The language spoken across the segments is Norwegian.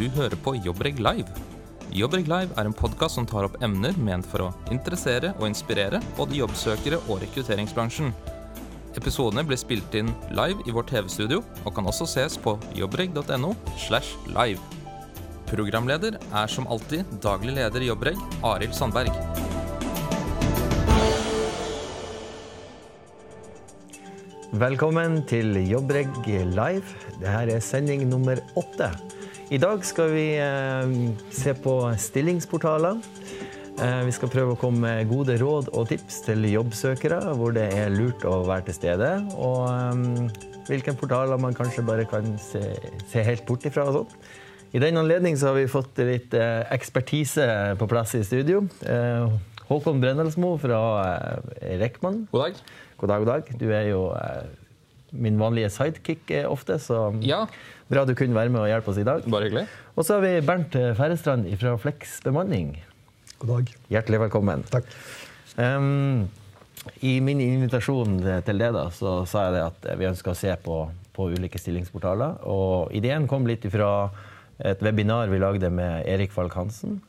Du hører på Jobbreg Live. Jobbreg Live er en podkast som tar opp emner ment for å interessere og inspirere både jobbsøkere og rekrutteringsbransjen. Episodene blir spilt inn live i vårt TV-studio og kan også ses på jobbreg.no. slash live. Programleder er som alltid daglig leder i Jobbreg, Arild Sandberg. Velkommen til Jobbreg live. Dette er sending nummer åtte. I dag skal vi eh, se på stillingsportaler. Eh, vi skal prøve å komme med gode råd og tips til jobbsøkere hvor det er lurt å være til stede. Og eh, hvilke portaler man kanskje bare kan se, se helt bort ifra. og sånn. I den anledning har vi fått litt ekspertise på plass i studio. Eh, Håkon Brennelsmo fra Rekman. God dag. God dag, god dag. Du er jo min vanlige sidekick eh, ofte, så Ja, bra du kunne være med og hjelpe oss i dag. bare hyggelig. Og så har vi Bernt Færestrand Færrestrand fra Flex bemanning. God dag. Hjertelig velkommen. Takk. Um, I min invitasjon til det da, så sa jeg det at vi ønsker å se på, på ulike stillingsportaler. Og ideen kom litt fra et webinar vi lagde med Erik Falk-Hansen.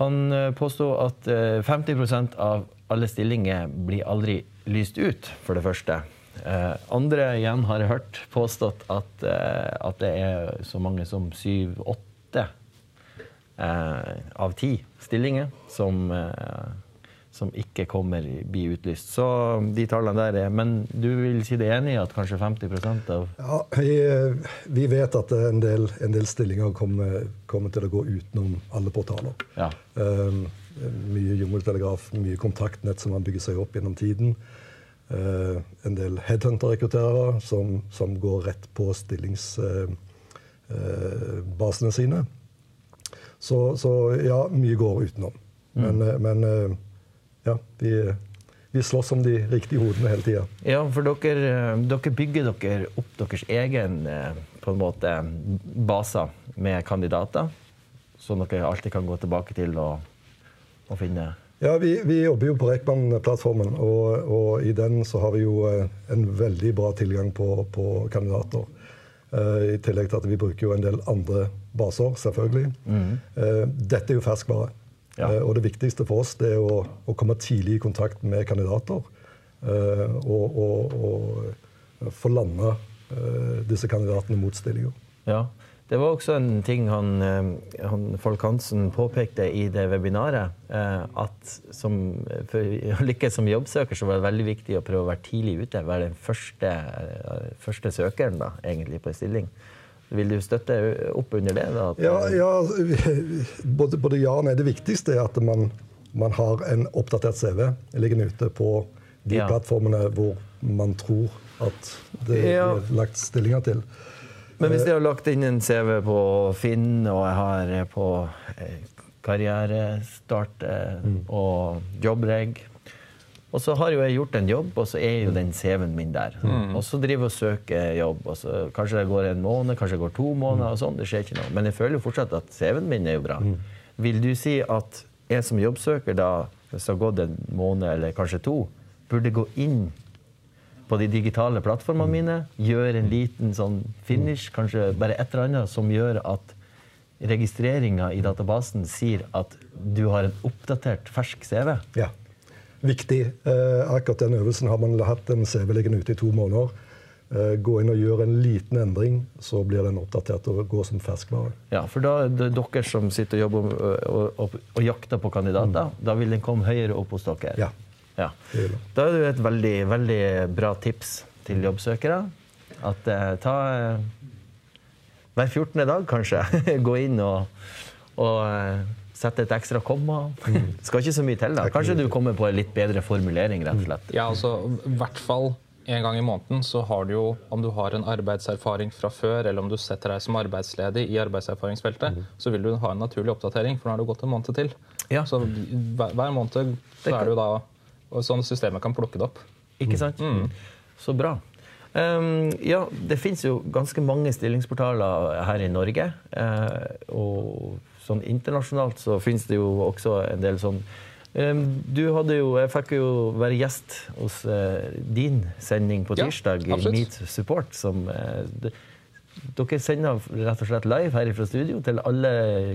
Han påsto påstod at eh, 50% av alle stillinger blir aldri lyst ut, for det første. Eh, andre igjen har jeg hørt påstått at, eh, at det er så mange som syv-åtte eh, av ti stillinger som, som ikke kommer blir utlyst. Så de tallene der er Men du vil si deg enig i at kanskje 50% av Ja, vi, vi vet at en del, en del stillinger kommer, kommer til å gå utenom alle portaler. Ja. Um, mye jungeltelegraf, mye kontaktnett som man bygger seg opp gjennom tiden. Uh, en del headhunter-rekrutterere som, som går rett på stillingsbasene sine. Så, så ja, mye går utenom. Men, uh, men uh, ja, vi, vi slåss om de riktige hodene hele tida. Ja, for dere, dere bygger dere opp deres egen eh, på en måte, baser med kandidater, som dere alltid kan gå tilbake til og, og finne Ja, vi, vi jobber jo på Rekman-plattformen, og, og i den så har vi jo eh, en veldig bra tilgang på, på kandidater. Eh, I tillegg til at vi bruker jo en del andre baser, selvfølgelig. Eh, dette er jo ferskvare. Ja. Og det viktigste for oss det er å, å komme tidlig i kontakt med kandidater. og, og, og få landa disse kandidatene mot stillinger. Ja. Det var også en ting han, eh, han Folk-Hansen påpekte i det webinaret. eh, At som, for å lykkes som jobbsøker så var det veldig viktig å prøve å være tidlig ute. Være den første, eh, første søkeren da, egentlig på en stilling. Vil du støtte opp under det? da? Ja, ja både, både ja og nei. Det viktigste er at man, man har en oppdatert CV liggende ute på de Ja. plattformene hvor man tror at det er lagt stillinger til. Men hvis jeg har lagt inn en CV på Finn, og jeg har eh, på eh, Karrierestart eh, og Jobbreg Og så har jo jeg gjort en jobb, og så er jo den CV-en min der. Og så driver jeg og søker jobb. Og så kanskje det går en måned, kanskje det går to måneder. og sånn, det skjer ikke noe. Men jeg føler jo fortsatt at CV-en min er jo bra. Vil du si at jeg som jobbsøker, da, hvis det har gått en måned eller kanskje to, burde gå inn på de digitale plattformene mine. Gjøre en liten sånn finish, kanskje bare et eller annet som gjør at registreringa i databasen sier at du har en oppdatert, fersk CV. Ja. Viktig. Eh, akkurat den øvelsen har man hatt en CV liggende ute i to måneder. Eh, gå inn og gjør en liten endring, så blir den oppdatert og går som ferskvare. Ja, for da er det dere som sitter og jobber og, og, og, og jakter på kandidater. Da vil den komme høyere opp hos dere. Ja. Ja. Da er det jo et veldig, veldig bra tips til jobbsøkere. At eh, ta eh, hver 14. dag, kanskje, gå inn og, og eh, sette et ekstra komma. Skal ikke så mye til, da. Kanskje du kommer på en litt bedre formulering, rett og slett. Ja, altså i hvert fall en gang i måneden så har du jo, om du har en arbeidserfaring fra før, eller om du setter deg som arbeidsledig i arbeidserfaringsfeltet, så vil du ha en naturlig oppdatering, for nå har det gått en måned til. Ja. Så hver, hver måned så er du da og sånn systemet kan plukke det opp. Ikke sant? Så bra. Um, ja, det fins jo ganske mange stillingsportaler her i Norge. Uh, og sånn internasjonalt så fins det jo også en del sånn um, Du hadde jo Jeg fikk jo være gjest hos uh, din sending på tirsdag, i. Meet Support, som det, dere sender rett og slett live her fra studio til alle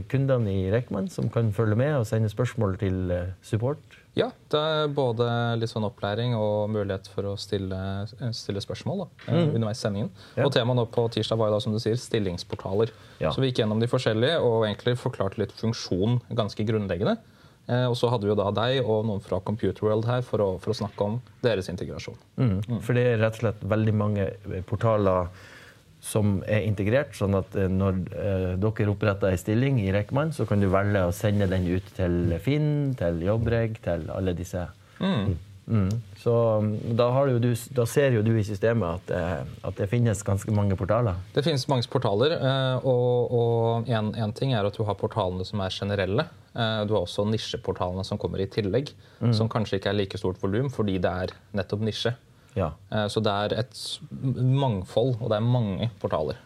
kundene i Rekman som kan følge med og sende spørsmål til eh, support. Ja, det er både litt sånn opplæring og mulighet for å stille, stille spørsmål da, mm. underveis sendingen. Ja. Og temaet nå på tirsdag var jo da, som du sier, stillingsportaler. Ja. Så vi gikk gjennom de forskjellige og egentlig forklarte litt funksjon ganske grunnleggende. Eh, og så hadde vi jo da deg og noen fra Computer World her for å, for å snakke om deres integrasjon. Mm. For det er rett og slett veldig mange portaler som er integrert, sånn at eh, når eh, dere oppretter ei stilling i Rekman, så kan du velge å sende den ut til Finn, til Jobbreg, til alle disse. Mm. Så mm, da, har jo du, da ser jo du i systemet at, eh, at det finnes ganske mange portaler. Det finnes mange portaler, eh, og, én en, en ting er at du har portalene som er generelle. Eh, Du har også nisjeportalene som kommer i tillegg, som kanskje ikke er like stort volum fordi det er nettopp nisje. Ja. Eh, Så det er et mangfold, og det er mange portaler.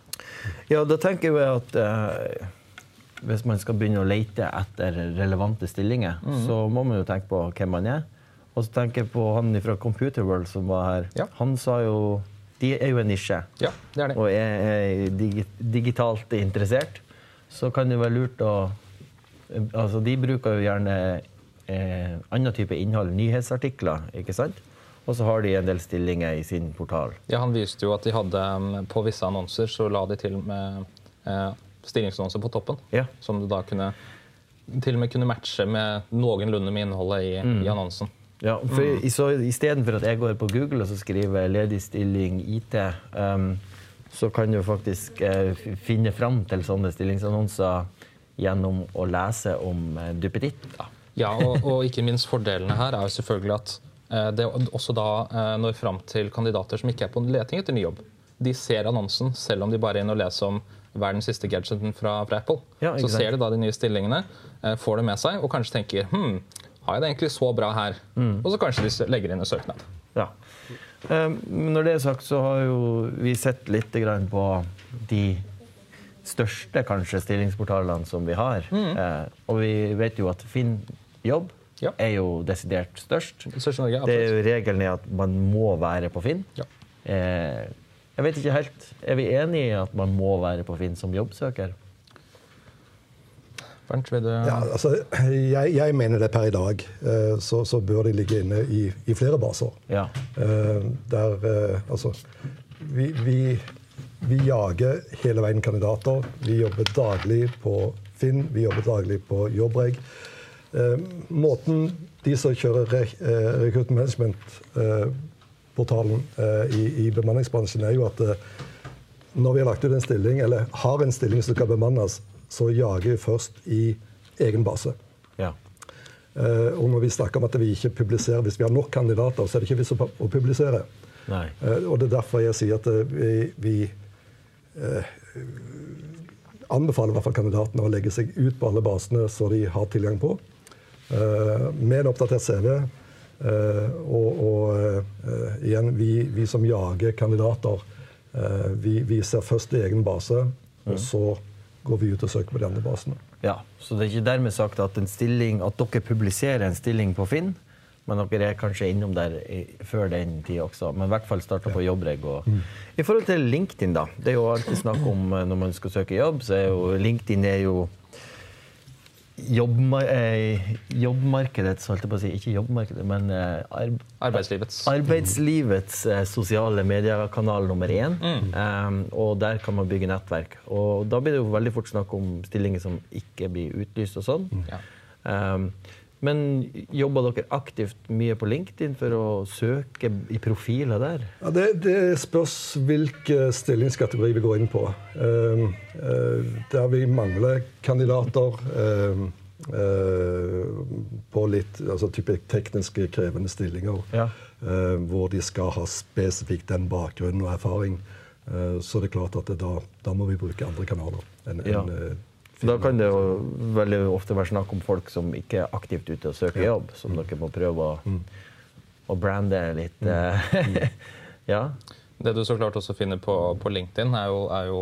Ja, da tenker jeg at eh, hvis man skal begynne å lete etter relevante stillinger, så må man jo tenke på hvem man er. Og så tenker jeg på han fra Computer World som var her. Ja. Han sa jo De er jo en nisje. Ja, det er det. Og er, er digi digitalt interessert. Så kan det være lurt å Altså, de bruker jo gjerne eh, annen type innhold, nyhetsartikler, ikke sant? Og så har de en del stillinger i sin portal. Ja, Han viste jo at de hadde um, på visse annonser så la de til med eh, stillingsannonser på toppen. Ja. Som du da kunne til og med kunne matche med noenlunde med innholdet i, i annonsen. Ja, for i- så Istedenfor at jeg går på Google og så skriver 'ledig stilling IT', um, så kan du faktisk uh, finne fram til sånne stillingsannonser gjennom å lese om uh, duppeditt. Ja, og, og ikke minst fordelene her er jo selvfølgelig at eh, det også da eh, når fram til kandidater som ikke er på leting etter ny jobb. De ser annonsen selv om de bare er inne og leser om er siste gadgeten fra, fra Apple. Ja, så ser de da de nye stillingene, eh, får det med seg og kanskje tenker hm, har jeg det egentlig så bra her? Mm. Og så kanskje de legger inn en søknad. Ja. Um, når det er sagt, så har jo vi sett litt på de største kanskje stillingsportalene som vi har. Mm. og vi vet jo at Finn jobb Ja. er jo desidert størst. størst Norge, Det er jo regelen er at man må være på Finn. Ja. Eh, jeg vet ikke helt. Er vi enige i at man må være på Finn som jobbsøker? Bernt, vil du Ja, altså, jeg, jeg mener det per i dag. eh, Så, så bør de ligge inne i, i flere baser. Ja. Eh, Der eh, Altså vi, vi, vi jager hele veien kandidater. Vi jobber daglig på Finn, vi jobber daglig på Jobbreg. Eh, Måten de som kjører re- eh, Recruit Management-portalen i, i bemanningsbransjen, er jo at eh, når vi har lagt ut en stilling, eller har en stilling som skal bemannes, så jager vi først i egen base. ja. Eh, og når vi snakker om at vi ikke publiserer hvis vi har nok kandidater, så er det ikke vits å å publisere. Eh, og det er derfor jeg sier at eh, vi, vi eh, anbefaler i hvert fall kandidatene å legge seg ut på alle basene så de har tilgang på. Eh, med en oppdatert CV. Eh, og og eh, igjen, vi, vi som jager kandidater, vi, vi ser først i egen base, og så går vi ut og søker på de andre basene. Ja, så det er ikke dermed sagt at, en stilling, at dere publiserer en stilling på Finn, men dere er kanskje innom der i, før den tid også. Men i hvert fall starta på Jobbreg. Og, I forhold til LinkedIn, da. Det er jo alltid snakk om når man skal søke jobb, så er jo LinkedIn er jo jobbma eh, jobbmarkedets, holdt jeg på å si. Ikke jobbmarkedet, men eh, arb Arbeidslivets. Arbeidslivets eh, sosiale mediekanal nummer én. Um, og der kan man bygge nettverk. Og da blir det jo veldig fort snakk om stillinger som ikke blir utlyst og sånn. Mm. Um, men jobber dere aktivt mye på LinkedIn for å søke i profiler der? Ja, det, det spørs hvilken stillingskategori vi går inn på. Uh, uh, der vi mangler kandidater uh, på litt altså type krevende stillinger, Ja. eh, hvor de skal ha spesifikt den bakgrunnen og erfaring, så det er klart at det, da, da må vi bruke andre kanaler. enn Ja. Da kan det jo veldig ofte være snakk om folk som ikke er aktivt ute og søker jobb, som dere må prøve å, å brande litt. eh, ja. Det du så klart også finner på, på LinkedIn, er jo, er jo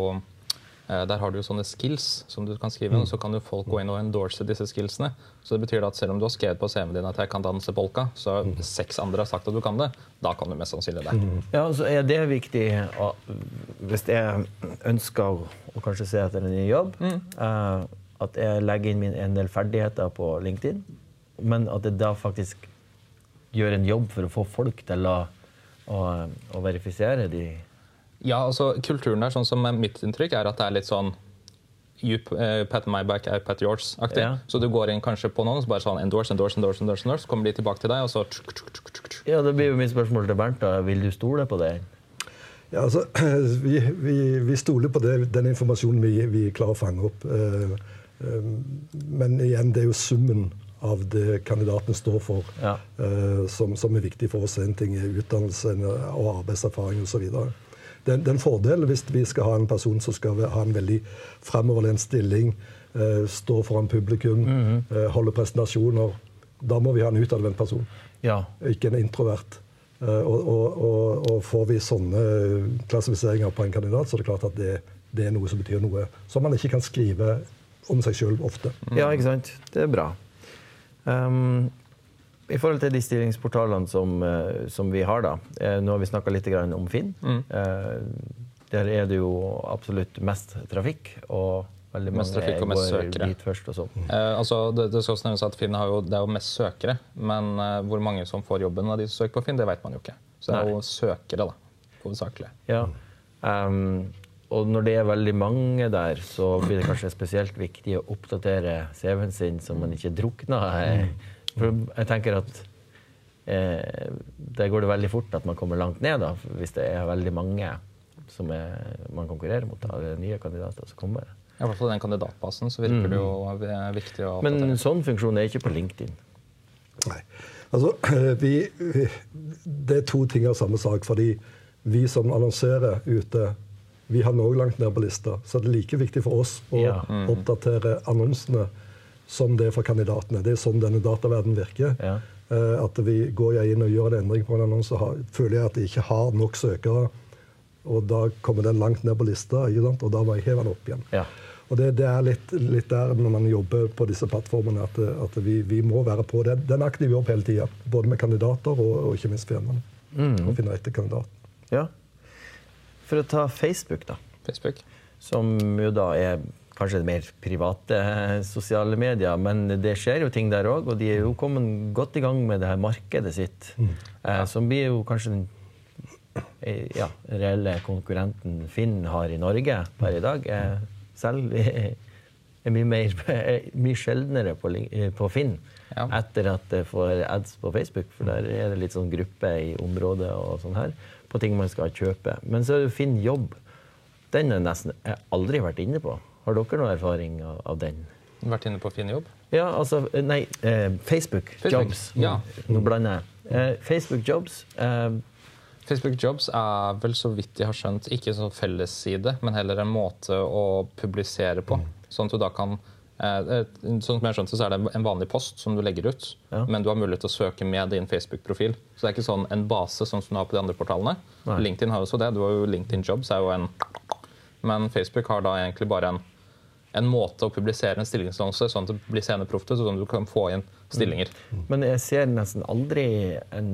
Der har du jo sånne skills som du kan skrive, og så kan jo folk gå inn og endorse disse skillsene. Så det betyr at selv om du har skrevet på CV-en din at jeg kan danse polka, så har seks andre har sagt at du kan det, da kan du mest sannsynlig det. Ja, så er det viktig å- hvis jeg ønsker å, kanskje se etter en ny jobb, eh, at jeg legger inn min, en del ferdigheter på LinkedIn, men at jeg da faktisk gjør en jobb for å få folk til å, å, å verifisere de Ja, altså Kulturen der, sånn som er mitt inntrykk, er at det er litt sånn you uh, pat my back, I pat yours-aktig. Ja. Så du går inn kanskje på noen, så bare sånn endorse, endorse, endorse, endorse, endorse, så kommer de tilbake til deg, og så tsk, tsk, tsk, tsk, tsk. Ja, Det blir jo mitt spørsmål til Bernt. da. Vil du stole på det? Ja, altså, vi, vi, vi stoler på det, den informasjonen vi, vi klarer å fange opp. Eh, eh, Men igjen, det er jo summen av det kandidaten står for, Ja. eh, som, som er viktig for oss. En ting er utdannelse og arbeidserfaring osv. Det, er- det er en fordel hvis vi skal ha en person som skal ha en veldig fremoverlent stilling, eh, stå foran publikum, eh, holde presentasjoner. Da må vi ha en utadvendt person Ja. ikke en introvert. Eh, Og, og, og, og får vi sånne klassifiseringer på en kandidat, så er det klart at det, det er noe som betyr noe som man ikke kan skrive om seg sjøl ofte. Ja, ikke sant? Det er bra. Um, I forhold til de stillingsportalene som, eh, som vi har, da. eh, Nå har vi snakka litt om Finn. Mm. der er det jo absolutt mest trafikk, og veldig Mest mange trafikk og mest søkere. dit først. og sånn. Eh, altså, det, det skal også nevnes at Finn har jo, det er jo mest søkere, men eh, hvor mange som får jobben av de som søker på Finn, det vet man jo ikke. Så det er Nei. jo søkere, da, hovedsakelig. Ja. Um, og når det er veldig mange der, så blir det kanskje spesielt viktig å oppdatere CV-en sin, så man ikke drukner. Eh, For jeg tenker at eh, der går det veldig fort at man kommer langt ned, da, hvis det er veldig mange som er, man konkurrerer mot. Da, det er nye kandidater som kommer. I hvert fall den kandidatbasen så virker det jo eh, viktig å Men en sånn funksjon er ikke på LinkedIn. Nei. Altså, vi, vi, det er to ting av samme sak. Fordi vi som annonserer ute, vi har noe langt ned på lista. Så det er like viktig for oss å Ja. oppdatere annonsene som det er for kandidatene. Det er sånn denne dataverdenen virker. Ja. Eh, At vi går jeg inn og gjør en endring på en annonse, føler jeg at jeg ikke har nok søkere. Og da kommer den langt ned på lista, og da må jeg heve den opp igjen. Ja. Og det, det er litt, litt der når man jobber på disse plattformene, at, at vi, vi må være på det. Det er en aktiv jobb hele tida, både med kandidater og, og ikke minst firmaene. Å finne rette kandidat. ja. For å ta Facebook, da. Facebook. Som jo da er kanskje mer private eh, sosiale medier, men det skjer jo ting der òg. Og de er jo kommet godt i gang med det her markedet sitt, eh, som blir jo kanskje den eh, ja, reelle konkurrenten Finn har i Norge per i dag. Eh, selv er mye, mer, er mye sjeldnere på, eh, på Finn Ja. etter at det får ads på Facebook, for der er det litt sånn gruppe i området og sånn her, på ting man skal kjøpe. Men så er det Finn jobb. Den har jeg nesten aldri vært inne på. Har dere noe erfaring av, av den? Vært inne på Finn jobb. Ja, altså Nei, eh, Facebook, Facebook, Jobs. ja. Nå blander jeg. Eh, Facebook Jobs eh, Facebook Jobs er vel, så vidt jeg har skjønt, ikke en sånn fellesside, men heller en måte å publisere på. Sånn at du da kan eh, eh, Sånn som jeg har skjønt det, så er det en vanlig post som du legger ut, Ja. men du har mulighet til å søke med din Facebook-profil. Så det er ikke sånn en base sånn som du har på de andre portalene. Nei. LinkedIn har også det. Du har jo LinkedIn Jobs er jo en Men Facebook har da egentlig bare en, en måte å publisere en stillingsannonse sånn at det blir senere proft sånn at du kan få inn stillinger. Men jeg ser nesten aldri en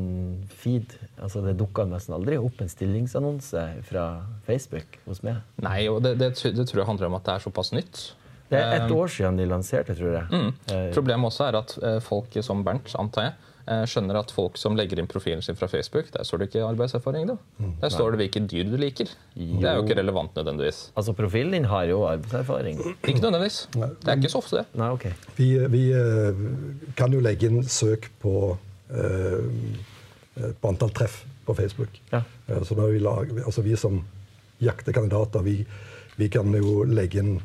feed altså Det dukker nesten aldri opp en stillingsannonse fra Facebook hos meg. Nei, og det, det, det tror jeg handler om at det er såpass nytt. Det er ett Um, år siden de lanserte, tror jeg. Mm. Problemet også er at eh, folk som Bernt, antar jeg, eh, skjønner at folk som legger inn profilen sin fra Facebook, der står det ikke arbeidserfaring. da. Der står det hvilke dyr du liker. Det er jo ikke relevant nødvendigvis. altså, profilen din har jo arbeidserfaring. Ikke nødvendigvis. Det er ikke så ofte det. Nei, ok. Vi, vi eh, kan jo legge inn søk på, eh, på antall treff på Facebook. Ja. Eh, Så vi, lager, altså vi som jakter kandidater, vi, vi kan jo legge inn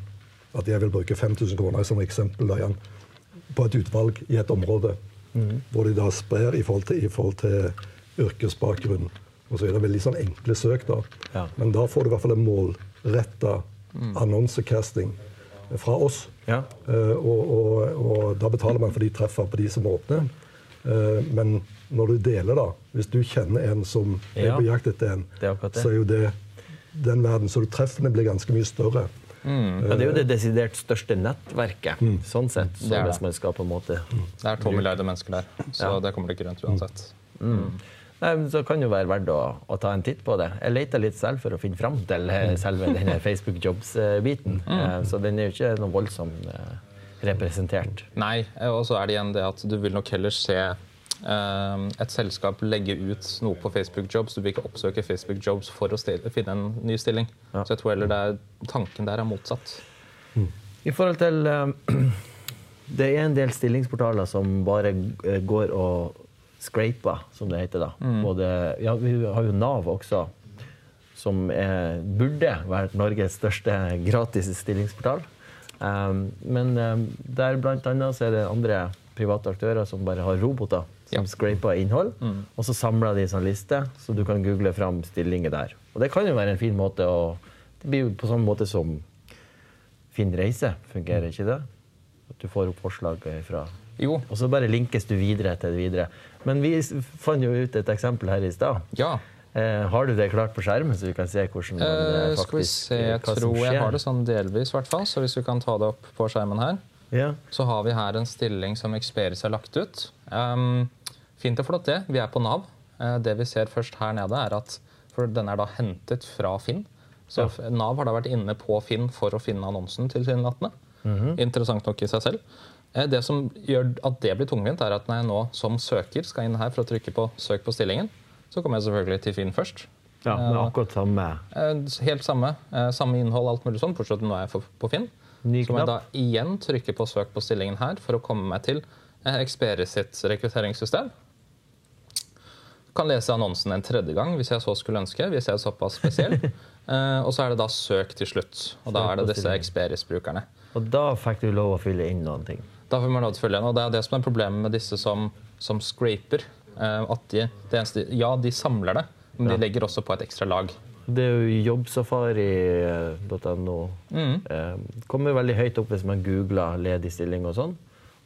at jeg vil bruke 5000 kroner som eksempel da, på et utvalg i et område. Hvor de da sprer i forhold til, i forhold til yrkesbakgrunn. Og så er det veldig sånn enkle søk, da. Ja. Men da får du i hvert fall en målretta annonsecasting fra oss. Ja. Uh, og, og, og da betaler man for de treffer på de som åpner. Uh, men når du deler, da Hvis du kjenner en som er på jakt etter en, er så er jo det den verden. Så treffene blir ganske mye større. Men det er jo det desidert største nettverket, sånn sett. Så Det er det. man skal på en måte Det er to milliarder mennesker der, så Ja. det kommer det ikke rundt uansett. Nei, men Så kan det jo være verdt å, å ta en titt på det. Jeg leita litt selv for å finne fram til eh, selve denne Facebook Jobs-biten. Eh, Så den er jo ikke noe voldsomt eh, representert. Nei, og så er det igjen det at du vil nok heller se et selskap legge ut noe på Facebook Jobs. Du vil ikke oppsøke Facebook Jobs for å finne en ny stilling. Ja. Så jeg tror heller det er, tanken der er motsatt. I forhold til eh, Det er en del stillingsportaler som bare eh, går og scraper, som det heter. da. Både, ja, vi har jo Nav også, som er, burde vært Norges største gratis stillingsportal. Um, men um, der blant annet så er det andre private aktører som bare har roboter som scraper innhold, og så samler de en sånn liste, så du kan google fram stillinger der. Og det kan jo være en fin måte å Det blir jo på samme måte som Finn reise, fungerer ikke det? At du får opp forslag fra Jo, Og så bare linkes du videre til det videre. Men vi fant jo ut et eksempel her i stad. ja. Eh, har du det klart på skjermen, så vi kan se hvordan man eh, Eh, skal vi se, eh, jeg tror jeg har det sånn delvis, i hvert fall. Så hvis vi kan ta det opp på skjermen her. Ja. Så har vi her en stilling som Experis har lagt ut. Um, fint og flott, det. Vi er på Nav. Eh, det vi ser først her nede, er at For den er da hentet fra Finn. Så ja. Nav har da vært inne på Finn for å finne annonsen tilsynelatende. Interessant nok i seg selv. Eh, det som gjør at det blir tungvint, er at når jeg nå som søker skal inn her for å trykke på 'søk på stillingen', så kommer jeg selvfølgelig til Finn først. ja, men akkurat samme Eh, Helt samme. eh, Samme innhold, alt mulig sånn, bortsett fra nå er jeg på Finn. Ny Så må jeg da igjen trykke på søk på stillingen her for å komme meg til eh, Experis sitt rekrutteringssystem. Kan lese annonsen en tredje gang hvis jeg så skulle ønske. hvis jeg er såpass spesiell. uh, og så er det da søk til slutt. Og da er det disse. Experis-brukerne. Og da fikk du lov å fylle inn noen ting. Da får man lov til å følge inn, Og det er det som er problemet med disse som, som scraper. Uh, at de, det eneste, ja, de samler det, men Ja. de legger også på et ekstra lag. Det er jo jobbsafari.no. Mm. Eh, kommer veldig høyt opp hvis man googler ledig stilling og sånn.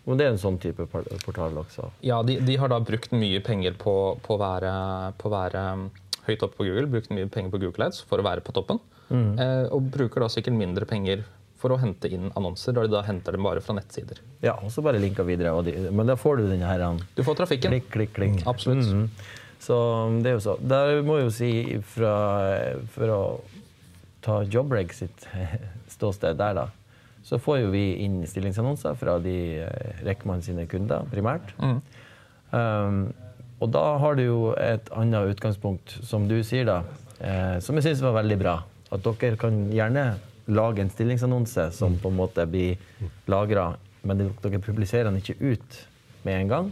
Men det er en sånn type portal også. Ja, de, de har da brukt mye penger på, på, å være, være um, høyt oppe på Google, brukt mye penger på Google Ads for å være på toppen. Eh, og bruker da sikkert mindre penger for å hente inn annonser, da de da henter dem bare fra nettsider. Ja, og så bare linker videre. Og de, men da får du den her han, Du får trafikken. klikk, klikk, klikk. Absolutt. Mm. Så det er jo så. Der må jeg jo si fra, For å ta Jobreg sitt ståsted der, da, så får jo vi inn stillingsannonser fra de eh, sine kunder, primært. Mm. Um, og da har du jo et annet utgangspunkt, som du sier, da, eh, som jeg syns var veldig bra. At dere kan gjerne lage en stillingsannonse som på en måte blir lagra, men dere publiserer den ikke ut med en gang.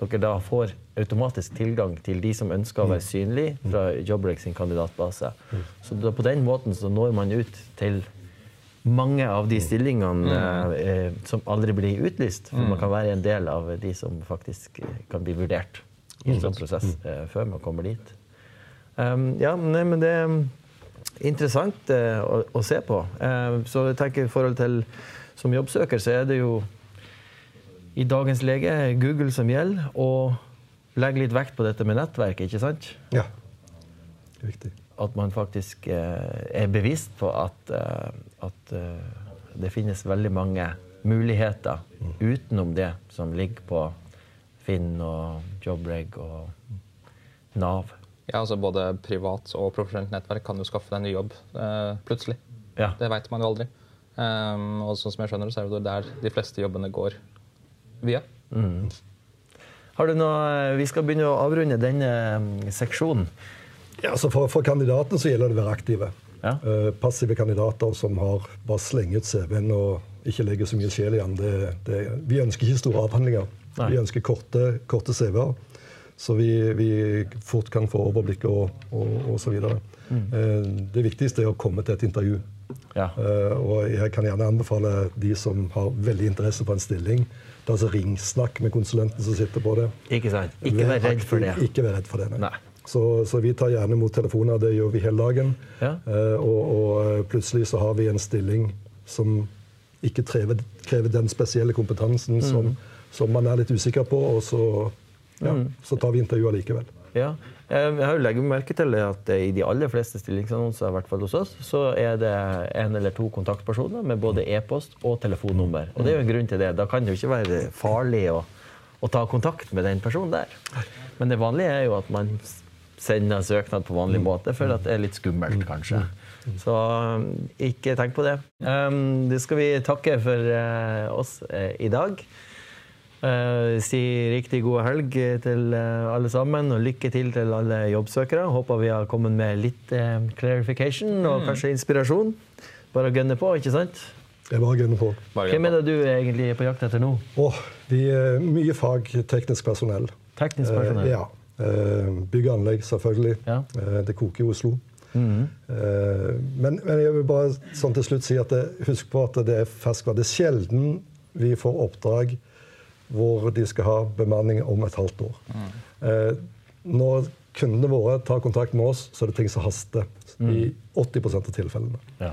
Dere da får automatisk tilgang til de som ønsker å være synlige fra Jobbreak sin kandidatbase. Så da, på den måten så når man ut til mange av de stillingene eh, som aldri blir utlyst. For man kan være en del av de som faktisk kan bli vurdert i en sånn prosess eh, før man kommer dit. Um, ja, nei, men det er interessant eh, å, å se på. Eh, så jeg tenker i forhold til som jobbsøker, så er det jo i dagens lege Google som gjelder, og legge litt vekt på dette med nettverk, ikke sant? Ja. Det er viktig. At man faktisk eh, er bevisst på at, eh, at eh, det finnes veldig mange muligheter utenom det som ligger på Finn og Jobreg og Nav. Ja, altså Både privat og profesjonelt nettverk kan jo skaffe deg en ny jobb eh, plutselig. Ja. Det veit man jo aldri. Um, og sånn som jeg skjønner så er det der de fleste jobbene går via. Har du noe, vi skal begynne å avrunde denne mm, seksjonen. Ja, så for, for kandidatene så gjelder det å være aktive. Ja. Uh, passive kandidater som har bare slenger ut CV-en og ikke legger så mye sjel i den. Det, det, vi ønsker ikke store avhandlinger. Nei. Vi ønsker korte, korte CV-er. Så vi, vi fort kan få overblikk og, og, og så videre. Eh, det viktigste er å komme til et intervju. Ja. Uh, og jeg kan gjerne anbefale de som har veldig interesse på en stilling, altså ringsnakk med konsulenten som sitter på det. Ikke sant? Ikke vær redd for det. Ikke vær redd for det, nei. Nei. Så, så vi tar gjerne imot telefoner, det gjør vi hele dagen. Ja. Uh, og, og eh, plutselig så har vi en stilling som ikke krever, krever den spesielle kompetansen Mm. som, som man er litt usikker på, og så, ja, så tar vi intervjuer likevel. Ja. Eh, Jeg har jo legger merke til at i de aller fleste stillingsannonser, i hvert fall hos oss, så er det en eller to kontaktpersoner med både e-post og telefonnummer. Og det er jo en grunn til det. Da kan det jo ikke være farlig å, å ta kontakt med den personen der. Men det vanlige er jo at man s- en søknad på vanlig måte, for at det er litt skummelt, kanskje. Så um, ikke tenk på det. Um, det skal vi takke for uh, oss uh, i dag. Uh, si riktig god helg til eh, alle sammen, og lykke til til alle jobbsøkere. Håper vi har kommet med litt eh, clarification og kanskje inspirasjon. Bare å gønne på, ikke sant? Det er bare å gunne på. Hvem er det du egentlig er på jakt etter nå? Åh, vi er mye fag, teknisk personell. Teknisk personell? Eh, ja. Eh, bygg og anlegg, selvfølgelig. Ja. Eh, det koker i Oslo. Mm -hmm. men, men jeg vil bare sånn til slutt si at det, husk på at det er ferskvare. Det er sjelden vi får oppdrag hvor de skal ha bemanning om et halvt år. Mm. når kundene våre tar kontakt med oss, så er det ting som haster. I 80% av tilfellene. Ja.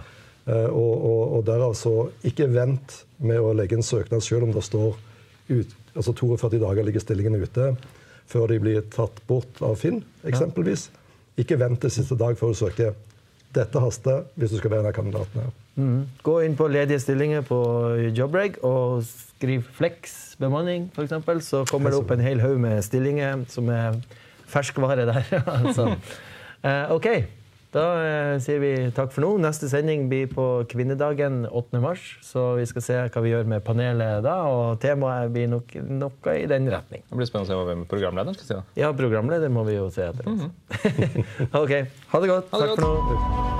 Og, og, og derav så ikke vent med å legge en søknad selv om det står ut, altså 42 dager ligger stillingen ute før de blir tatt bort av Finn, eksempelvis. Ikke vent til siste dag før du søker. Dette haster hvis du skal være en av kandidatene. Mhm. Gå inn på ledige stillinger på Jobreg og skriv 'flex bemanning', f.eks. Så kommer det opp en hel haug med stillinger som er ferskvare der. altså. Eh, OK. Da eh, sier vi takk for nå. Neste sending blir på kvinnedagen 8. mars. Så vi skal se hva vi gjør med panelet da, og temaet blir nok noe i den retning. Det blir spennende å se hva hvem programlederen skal si. da. Ja, programleder må vi jo se etter. OK. Ha det godt. Ha det takk godt. for nå.